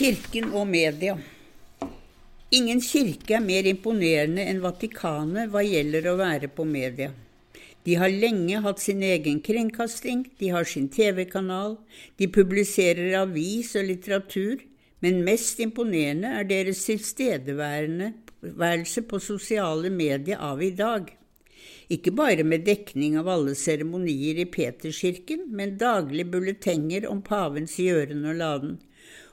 Kirken og media. Ingen kirke er mer imponerende enn Vatikanet hva gjelder å være på media. De har lenge hatt sin egen kringkasting, de har sin TV-kanal, de publiserer avis og litteratur, men mest imponerende er deres tilstedeværelse på sosiale medier av i dag. Ikke bare med dekning av alle seremonier i Peterskirken, men daglige bulletenger om pavens gjøren og laden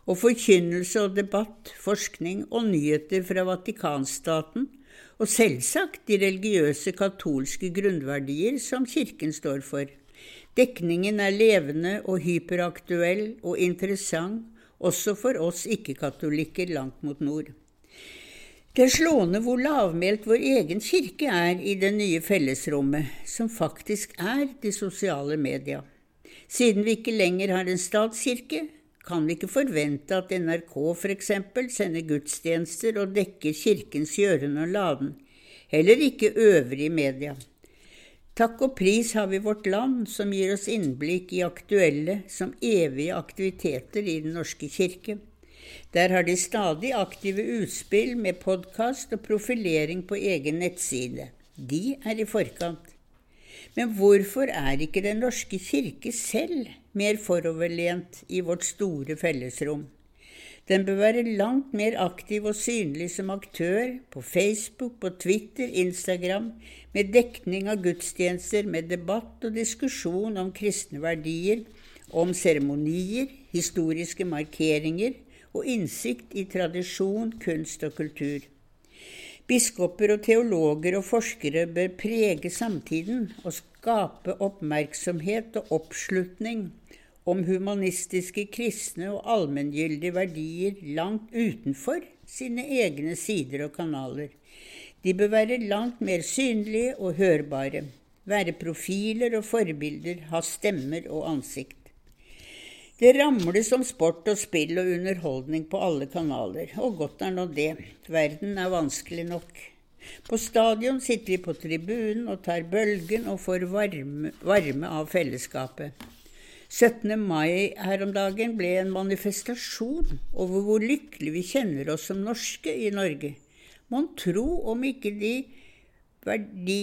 og forkynnelse og debatt, forskning og nyheter fra Vatikanstaten, og selvsagt de religiøse katolske grunnverdier som Kirken står for. Dekningen er levende og hyperaktuell og interessant, også for oss ikke-katolikker langt mot nord. Det er slående hvor lavmælt vår egen kirke er i det nye fellesrommet, som faktisk er de sosiale media. Siden vi ikke lenger har en statskirke, kan vi ikke forvente at NRK f.eks. sender gudstjenester og dekker kirkens gjøren og laden, heller ikke øvrige media. Takk og pris har vi vårt land, som gir oss innblikk i aktuelle som evige aktiviteter i Den norske kirke. Der har de stadig aktive utspill med podkast og profilering på egen nettside. De er i forkant. Men hvorfor er ikke Den norske kirke selv mer foroverlent i vårt store fellesrom? Den bør være langt mer aktiv og synlig som aktør på Facebook, på Twitter, Instagram, med dekning av gudstjenester, med debatt og diskusjon om kristne verdier, om seremonier, historiske markeringer og innsikt i tradisjon, kunst og kultur. Biskoper og teologer og forskere bør prege samtiden og skape oppmerksomhet og oppslutning om humanistiske, kristne og allmenngyldige verdier langt utenfor sine egne sider og kanaler. De bør være langt mer synlige og hørbare, være profiler og forbilder, ha stemmer og ansikt. Det ramles om sport og spill og underholdning på alle kanaler, og godt er nå det. Verden er vanskelig nok. På stadion sitter vi på tribunen og tar bølgen og får varme, varme av fellesskapet. 17. mai her om dagen ble en manifestasjon over hvor lykkelig vi kjenner oss som norske i Norge. Mon tro om ikke de, de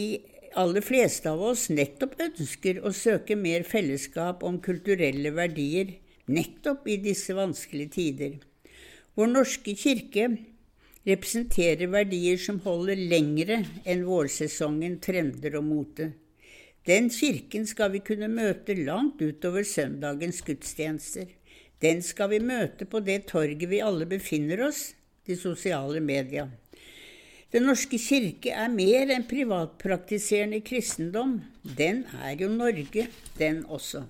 aller fleste av oss nettopp ønsker å søke mer fellesskap om kulturelle verdier nettopp i disse vanskelige tider. Vår norske kirke representerer verdier som holder lengre enn vårsesongen, trender og mote. Den kirken skal vi kunne møte langt utover søndagens gudstjenester. Den skal vi møte på det torget vi alle befinner oss, de sosiale media. Den norske kirke er mer enn privatpraktiserende kristendom. Den er jo Norge, den også.